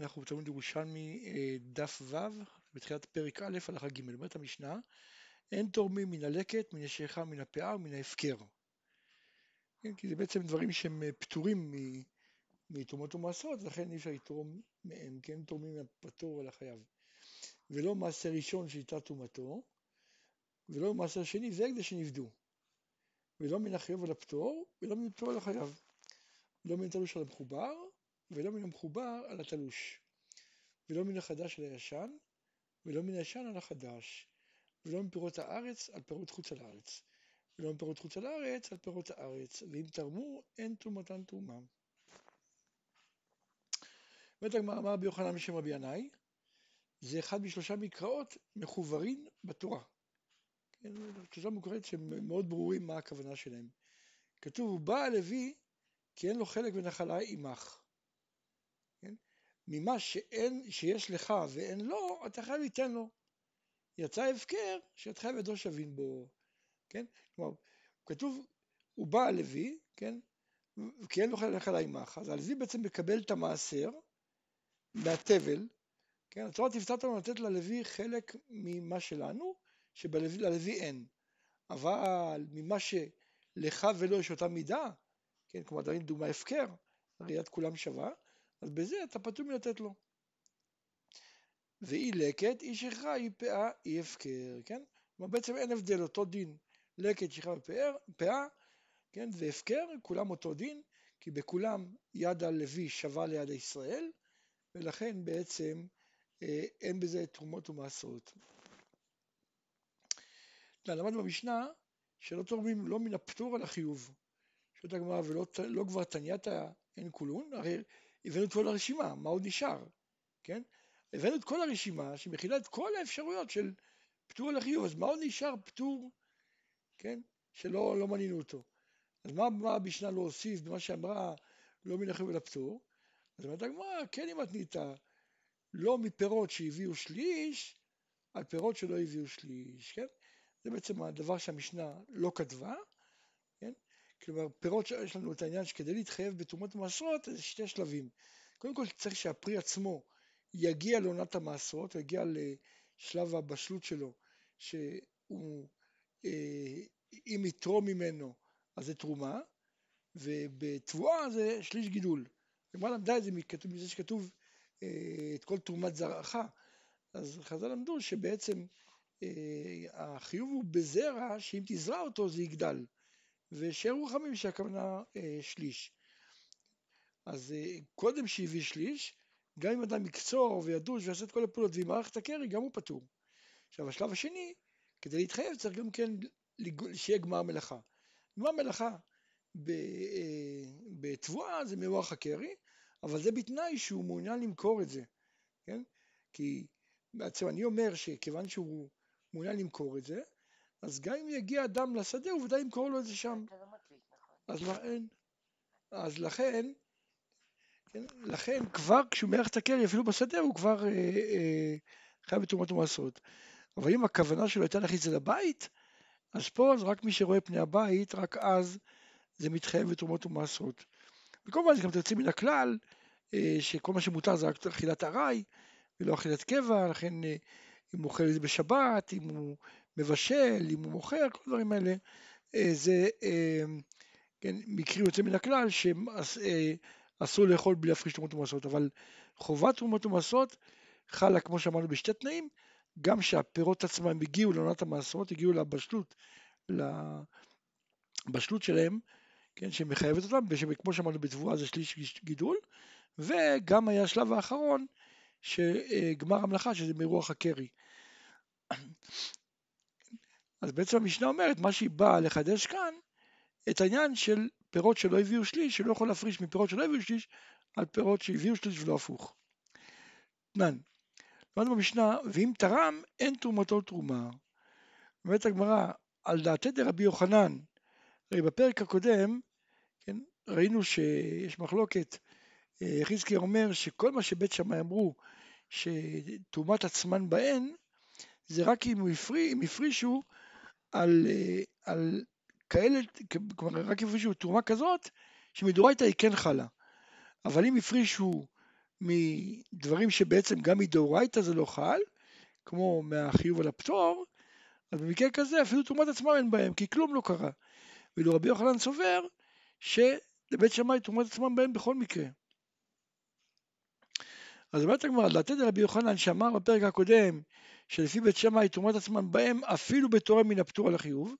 אנחנו בתלמוד ירושלמי אה, דף ו', בתחילת פרק א', הלכה ג', אומרת המשנה, אין תורמים מן הלקט, מן השייכה, מן הפאה ומן ההפקר. כן, כי זה בעצם דברים שהם אה, פטורים מתרומות ומעשרות, לכן אי אפשר לתרום מהם, כי הם תורמים מהפטור על החייב. ולא מעשר ראשון שהייתה תרומתו, ולא מעשר שני, זה הקדש שנפדו. ולא מן החיוב על הפטור, ולא מן הפטור על החייב. לא מן התלוש על המחובר, ולא מן המחובר על התלוש. ולא מן החדש על הישן, ולא מן הישן על החדש. ולא מפירות הארץ על פירות חוץ על הארץ. ולא מפירות חוץ על הארץ על פירות הארץ. ואם תרמו, אין תרומתן תרומה. אומרת הגמרא אמר רבי יוחנן בשם רבי ינאי, זה אחד משלושה מקראות מחוברים בתורה. כן, שלושה מקראות שהם מאוד ברורים מה הכוונה שלהם. כתוב, הוא בא הלוי כי אין לו חלק ונחלה עמך. ממה שאין, שיש לך ואין לו, אתה חייב ליתן לו. יצא הפקר, שאת חייב ידו שווין בו. כן? כלומר, כתוב, הוא בא הלוי, כן? כי אין לו חלק ונחלה עמך. אז הלוי בעצם מקבל את המעשר מהתבל, כן? התורה תפתח אותנו לתת ללוי חלק ממה שלנו, שללוי אין. אבל ממה שלך ולא יש אותה מידה, כן, כמו עדיין דוגמה הפקר, ראיית כולם שווה, אז בזה אתה פטור מלתת לו. ואי לקט, אי שכחה, אי פאה, אי הפקר, כן? כלומר בעצם אין הבדל, אותו דין, לקט, שכחה ופאה, כן, והפקר, כולם אותו דין, כי בכולם יד הלוי שווה ליד הישראל, ולכן בעצם אה, אין בזה תרומות ומעשרות. למדנו במשנה שלא תורמים לא מן הפטור על החיוב. שואלת הגמרא ולא לא כבר תניאתא אין כולון, הרי הבאנו את כל הרשימה, מה עוד נשאר, כן? הבאנו את כל הרשימה שמכילה את כל האפשרויות של פטור על החיוב, אז מה עוד נשאר פטור, כן? שלא לא מנינו אותו. אז מה, מה המשנה לא הוסיף במה שאמרה לא מן החיוב אל הפטור? אז אומרת הגמרא, כן אם מתנית לא מפירות שהביאו שליש, על פירות שלא הביאו שליש, כן? זה בעצם הדבר שהמשנה לא כתבה? כלומר, פירות שיש לנו את העניין שכדי להתחייב בתרומות ומעשרות, זה שתי שלבים. קודם כל צריך שהפרי עצמו יגיע לעונת המעשרות, יגיע לשלב הבשלות שלו, שהוא, אה, אם יתרום ממנו, אז זה תרומה, ובתבואה זה שליש גידול. הגמרא למדה את זה מזה שכתוב אה, את כל תרומת זרעך, אז חז"ל למדו שבעצם אה, החיוב הוא בזרע שאם תזרע אותו זה יגדל, ושארו רחמים שהכוונה אה, שליש. אז קודם שהביא שליש, גם אם אדם יקצור וידוש ויעשה את כל הפעולות וימערך את הקרי, גם הוא פטור. עכשיו השלב השני, כדי להתחייב צריך גם כן שיהיה גמר מלאכה. גמר מלאכה בתבואה זה מרוח הקרי, אבל זה בתנאי שהוא מעוניין למכור את זה, כן? כי בעצם אני אומר שכיוון שהוא מעוניין למכור את זה, אז גם אם יגיע אדם לשדה הוא ודאי ימכור לו את זה שם. אתה לא נכון. אז לכן, אז לכן, כן, לכן כבר כשהוא מערך את הקרי אפילו בשדה הוא כבר אה, אה, חייב בתרומות ומעשרות. אבל אם הכוונה שלו הייתה להכניס את זה לבית, אז פה אז רק מי שרואה פני הבית, רק אז זה מתחייב בתרומות ומעשרות. וכמובן זה גם תוציא מן הכלל, אה, שכל מה שמותר זה רק אכילת ארעי ולא אכילת קבע, לכן אה, אם הוא אוכל את זה בשבת, אם הוא מבשל, אם הוא מוכר, כל הדברים האלה, אה, זה כן, מקרי יוצא מן הכלל שאסור לאכול בלי להפריש תרומות ומעשרות, אבל חובת תרומות ומעשרות חלה כמו שאמרנו בשתי תנאים, גם שהפירות עצמם הגיעו לעונת המעשרות, הגיעו לבשלות, לבשלות שלהם, כן, שמחייבת אותם, וכמו שאמרנו בתבואה זה שליש גידול, וגם היה השלב האחרון, שגמר המלאכה, שזה מרוח הקרי. אז בעצם המשנה אומרת, מה שהיא באה לחדש כאן, את העניין של פירות שלא הביאו שליש, שלא יכול להפריש מפירות שלא הביאו שליש, על פירות שהביאו שליש ולא הפוך. תנן. למדנו במשנה, ואם תרם, אין תרומתו תרומה. אומרת הגמרא, על דעתי דרבי יוחנן, הרי בפרק הקודם, כן, ראינו שיש מחלוקת, אה, יחזקאל אומר שכל מה שבית שמאי אמרו, שתרומת עצמן בהן, זה רק אם, הפרי, אם הפרישו על, אה, על כאלה, כלומר רק הפרישו תרומה כזאת, שמדורייתא היא כן חלה. אבל אם הפרישו מדברים שבעצם גם מדאורייתא זה לא חל, כמו מהחיוב על הפטור, אז במקרה כזה אפילו תרומת עצמם אין בהם, כי כלום לא קרה. ואילו רבי יוחנן סובר שלבית שמאי תרומת עצמם בהם בכל מקרה. אז אומרת הגמרא, לתת לרבי יוחנן שאמר בפרק הקודם שלפי בית שמאי תרומת עצמם בהם אפילו בתורם מן הפטור על החיוב,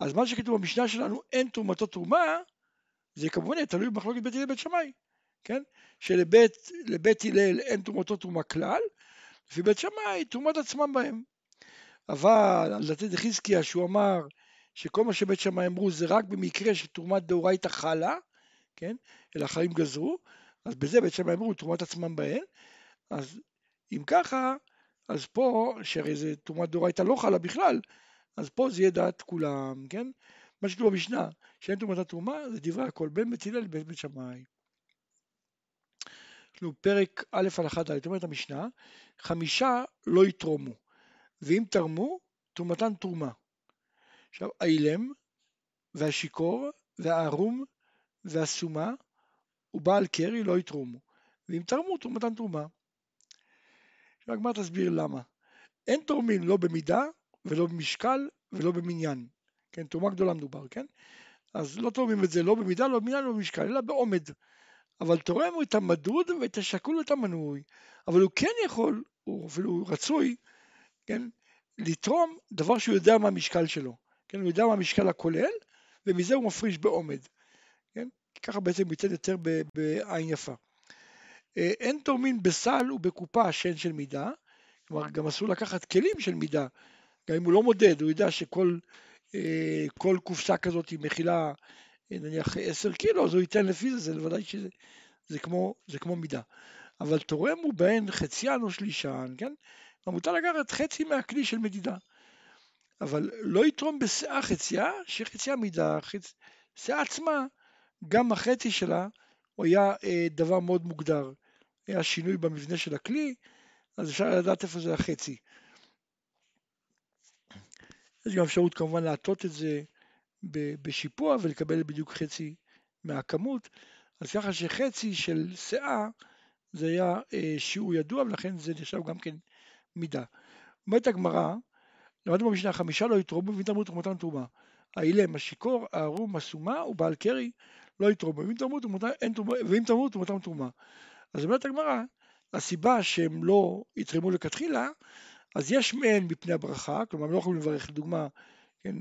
אז מה שכתוב במשנה שלנו אין תרומתו תרומה, זה כמובן תלוי במחלוקת בית הלל ובית שמאי, כן? שלבית הלל אין תרומתו תרומה כלל, לפי בית שמאי תרומת עצמם בהם. אבל על דתי דחזקיה שהוא אמר שכל מה שבית שמאי אמרו זה רק במקרה שתרומת דאורייתא חלה, כן? אלא החיים גזרו, אז בזה בית שמאי אמרו תרומת עצמם בהן, אז אם ככה, אז פה, שהרי זה תרומת דאורייתא לא חלה בכלל, אז פה זה יהיה דעת כולם, כן? מה שכתוב במשנה, שאין תרומת התרומה, זה דברי הכל, בין בית הלל לבין בית שמאי. יש לנו פרק א' הלכה ד', אומרת המשנה, חמישה לא יתרומו, ואם תרמו, תרומתן תרומה. עכשיו, האילם, והשיכור, והערום, והסומה, ובעל קרי לא יתרומו, ואם תרמו, תרומתן תרומה. עכשיו הגמרא תסביר למה. אין תורמים לא במידה, ולא במשקל, ולא במניין. כן, תרומה גדולה מדובר, כן? אז לא תורמים את זה לא במידה, לא במניין, לא במשקל, אלא בעומד. אבל תורם את המדוד ואת השקול ואת המנוי. אבל הוא כן יכול, הוא אפילו רצוי, כן, לתרום דבר שהוא יודע מה המשקל שלו. כן, הוא יודע מה המשקל הכולל, ומזה הוא מפריש בעומד. כן? ככה בעצם הוא ייתן יותר בעין יפה. אה, אין תורמים בסל ובקופה שאין של מידה, כלומר גם אסור לקחת כלים של מידה, גם אם הוא לא מודד, הוא יודע שכל אה, כל קופסה כזאת היא מכילה אה, נניח 10 קילו, אז הוא ייתן לפי זה, זה לוודאי שזה זה כמו, זה כמו מידה. אבל תורם הוא בהן חציין או שלישן, כן? מותר לקחת חצי מהכלי של מדידה. אבל לא יתרום בשאה חצייה, שחצייה מידה, חצ... שאה עצמה, גם החצי שלה, הוא היה אה, דבר מאוד מוגדר. היה שינוי במבנה של הכלי, אז אפשר לדעת איפה זה החצי. יש גם אפשרות כמובן להטות את זה בשיפוע ולקבל בדיוק חצי מהכמות, אז ככה שחצי של שאה זה היה אה, שיעור ידוע ולכן זה נחשב גם כן מידה. אומרת הגמרא, למדנו במשנה חמישה לא ואם תרמו תרומתם תרומה. האילם, השיכור, הערום, הסומה ובעל קרי לא יתרמו, ואם תרמו תרומתם תרומה. אז אומרת הגמרא, הסיבה שהם לא יתרמו לכתחילה, אז יש מהן מפני הברכה, כלומר הם לא יכולים לברך, לדוגמה, כן,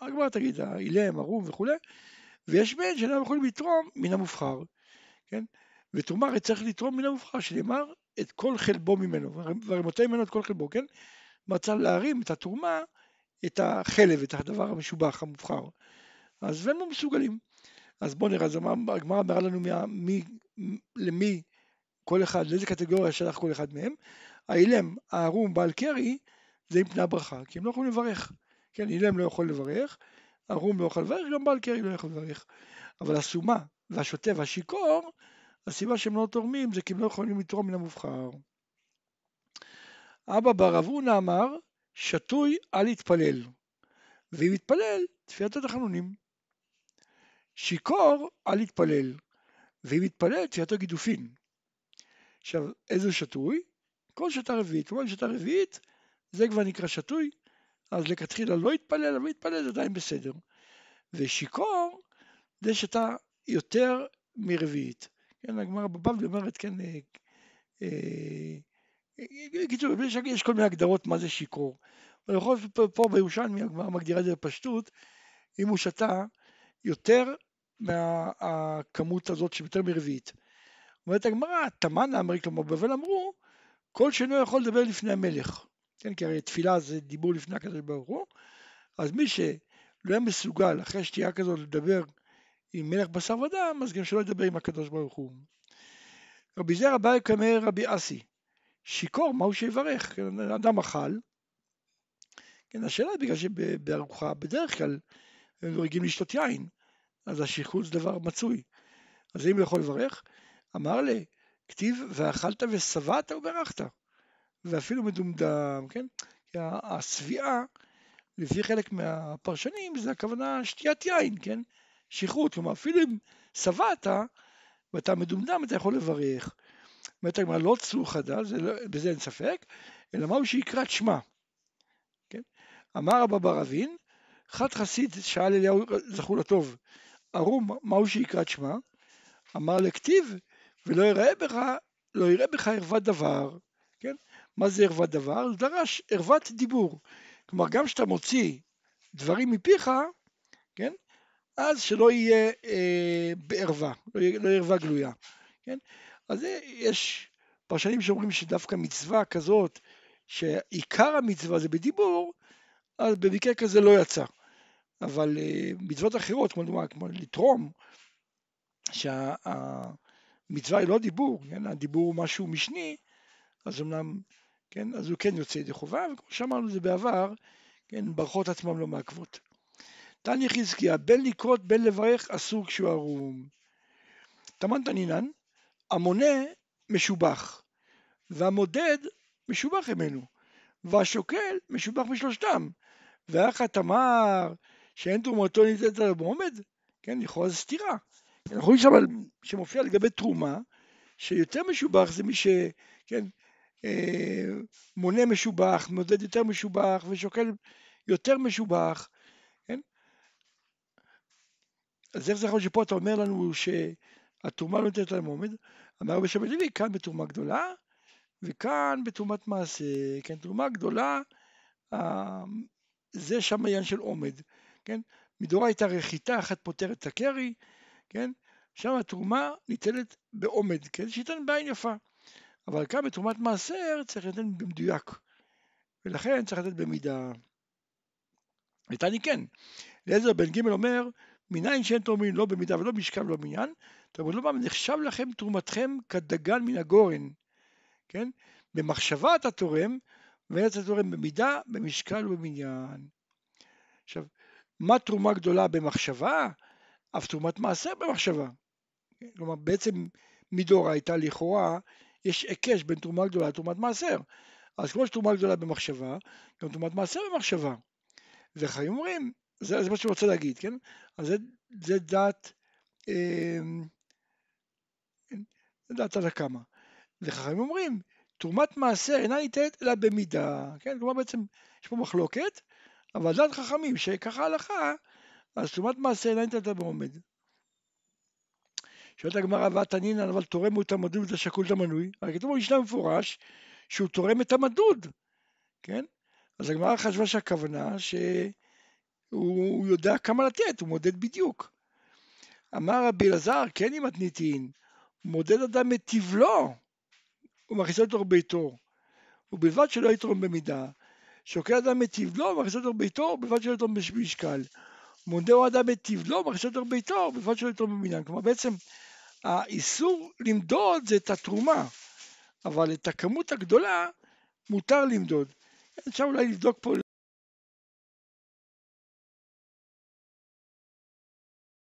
הגמרא תגיד, האילם, ערום וכולי, ויש מהן שאינם יכולים לתרום מן המובחר, כן? ותרומה הרי צריך לתרום מן המובחר, שנאמר את כל חלבו ממנו, והרימותי ממנו את כל חלבו, כן? מצא להרים את התרומה, את החלב, את הדבר המשובח, המובחר. אז הם לא מסוגלים. אז בואו נראה, אז הגמרא אמרה לנו מי, מי, למי כל אחד, לאיזה קטגוריה שלח כל אחד מהם. האילם, הערום, בעל קרי, זה עם פני הברכה, כי הם לא יכולים לברך. כן, אילם לא יכול לברך, ערום לא יכול לברך, גם בעל קרי לא יכול לברך. אבל הסומה והשוטה והשיכור, הסיבה שהם לא תורמים זה כי הם לא יכולים לתרום מן המובחר. אבא בר אבונה אמר, שתוי אל יתפלל, ואם יתפלל, תפילת התחנונים. שיכור אל יתפלל, ואם יתפלל, תפילתו גידופין. עכשיו, איזה שתוי? כל שתה רביעית. כלומר, שתה רביעית, זה כבר נקרא שתוי, אז לכתחילה לא יתפלל, אבל יתפלל זה עדיין בסדר. ושיכור, זה שתה יותר מרביעית. כן, הגמרא בבבלי אומרת, כן, בקיצור, אה, אה, יש כל מיני הגדרות מה זה שיכור. אבל בכל זאת פה בירושלמי הגמרא מגדירה את זה בפשטות, אם הוא שתה יותר מהכמות הזאת שיותר מרביעית. אומרת הגמרא, תמנה אמרי כלומר בבל אמרו, כל שאינו יכול לדבר לפני המלך. כן, כי הרי תפילה זה דיבור לפני הקדוש ברוך הוא, אז מי שלא היה מסוגל אחרי שתייה כזאת לדבר עם מלך בשר ודם, אז גם שלא ידבר עם הקדוש ברוך הוא. רבי זר אביי כמר רבי אסי, שיכור, מה הוא שיברך? כן, אדם אכל, כן, השאלה היא בגלל שבארוחה בדרך כלל הם נוהגים לשתות יין, אז השכרות זה דבר מצוי. אז אם הוא יכול לברך, אמר לי, כתיב ואכלת ושבעת וברכת, ואפילו מדומדם, כן? כי השביעה, לפי חלק מהפרשנים, זה הכוונה שתיית יין, כן? שכרות, כלומר אפילו אם שבעת ואתה מדומדם אתה יכול לברך. אומרת הגמרא לא צור חדש, לא, בזה אין ספק, אלא מהו שיקראת שמע. כן? אמר רבא בר אבין, חד חסיד שאל אליהו זכור לטוב, ערום מהו שיקראת שמע? אמר לכתיב ולא יראה בך, לא יראה בך ערוות דבר, כן? מה זה ערוות דבר? זה דרש ערוות דיבור. כלומר גם כשאתה מוציא דברים מפיך, כן? אז שלא יהיה אה, בערווה, לא יהיה, לא יהיה ערווה גלויה, כן? אז יש פרשנים שאומרים שדווקא מצווה כזאת, שעיקר המצווה זה בדיבור, אז במקרה כזה לא יצא. אבל אה, מצוות אחרות, כמו דוגמה, כמו לתרום, שהמצווה היא לא דיבור, כן? הדיבור הוא משהו משני, אז אמנם, כן, אז הוא כן יוצא ידי חובה, וכמו שאמרנו זה בעבר, כן, ברכות עצמם לא מעכבות. תניא חזקיה, בין לקרות בין לברך אסור כשהוא ערום. תמן תנינן, המונה משובח, והמודד משובח ממנו, והשוקל משובח משלושתם. ואחד תמר שאין תרומתו ניתנת עליו בעומד, כן, לכאורה זו סתירה. אנחנו רואים שם שמופיע לגבי תרומה, שיותר משובח זה מי ש... כן, אה, מונה משובח, מודד יותר משובח ושוקל יותר משובח, כן? אז איך זה יכול שפה אתה אומר לנו שהתרומה לא ניתנת על המועמד? אמר שמעון לוי, כאן בתרומה גדולה וכאן בתרומת מעשה, כן, תרומה גדולה, אה, זה שם עניין של עומד, כן? מדאורייתא רחיתה אחת פותרת את הקרי, כן? שם התרומה ניתנת בעומד, כן? שייתן בעין יפה. אבל כאן בתרומת מעשר צריך לתת במדויק, ולכן צריך לתת במידה. ותני כן, אליעזר בן ג' אומר, מניין שאין תורמים לא במידה ולא במשקל ולא בניין, תרבות לא נחשב לכם תרומתכם כדגן מן הגורן, כן? במחשבה אתה תורם, ואתה תורם במידה, במשקל ובמניין. עכשיו, מה תרומה גדולה במחשבה? אף תרומת מעשר במחשבה. כלומר, בעצם מדאורייתא לכאורה יש היקש בין תרומה גדולה לתרומת מעשר. אז כמו שתרומה גדולה במחשבה, גם תרומת מעשר במחשבה. וחיים אומרים, זה, זה מה שאני רוצה להגיד, כן? אז זה, זה דת, אה, דת על הקמה. וחכמים אומרים, תרומת מעשר אינה ניתנת אלא במידה, כן? כלומר בעצם יש פה מחלוקת, אבל דת חכמים שככה הלכה, אז תרומת מעשר אינה ניתנת בעומד. שואלת הגמרא ועתנינן אבל תורם הוא את המדוד ואת השקול את המנוי, הרי כתוב במשנה מפורש שהוא תורם את המדוד, כן? אז הגמרא חשבה שהכוונה שהוא יודע כמה לתת, הוא מודד בדיוק. אמר רבי אלעזר, כן אם מתניתין, מודד אדם את תבלו, הוא מכניס אותו לביתו, ובלבד שלא יתרום במידה. שוקל אדם את ומכניס אותו לביתו, ובלבד שלא יתרום במשקל. מודה אדם את תבלו, ומכניס אותו לביתו, ובלבד שלא יתרום במניין. כלומר בעצם האיסור למדוד זה את התרומה, אבל את הכמות הגדולה מותר למדוד. אפשר אולי לבדוק פה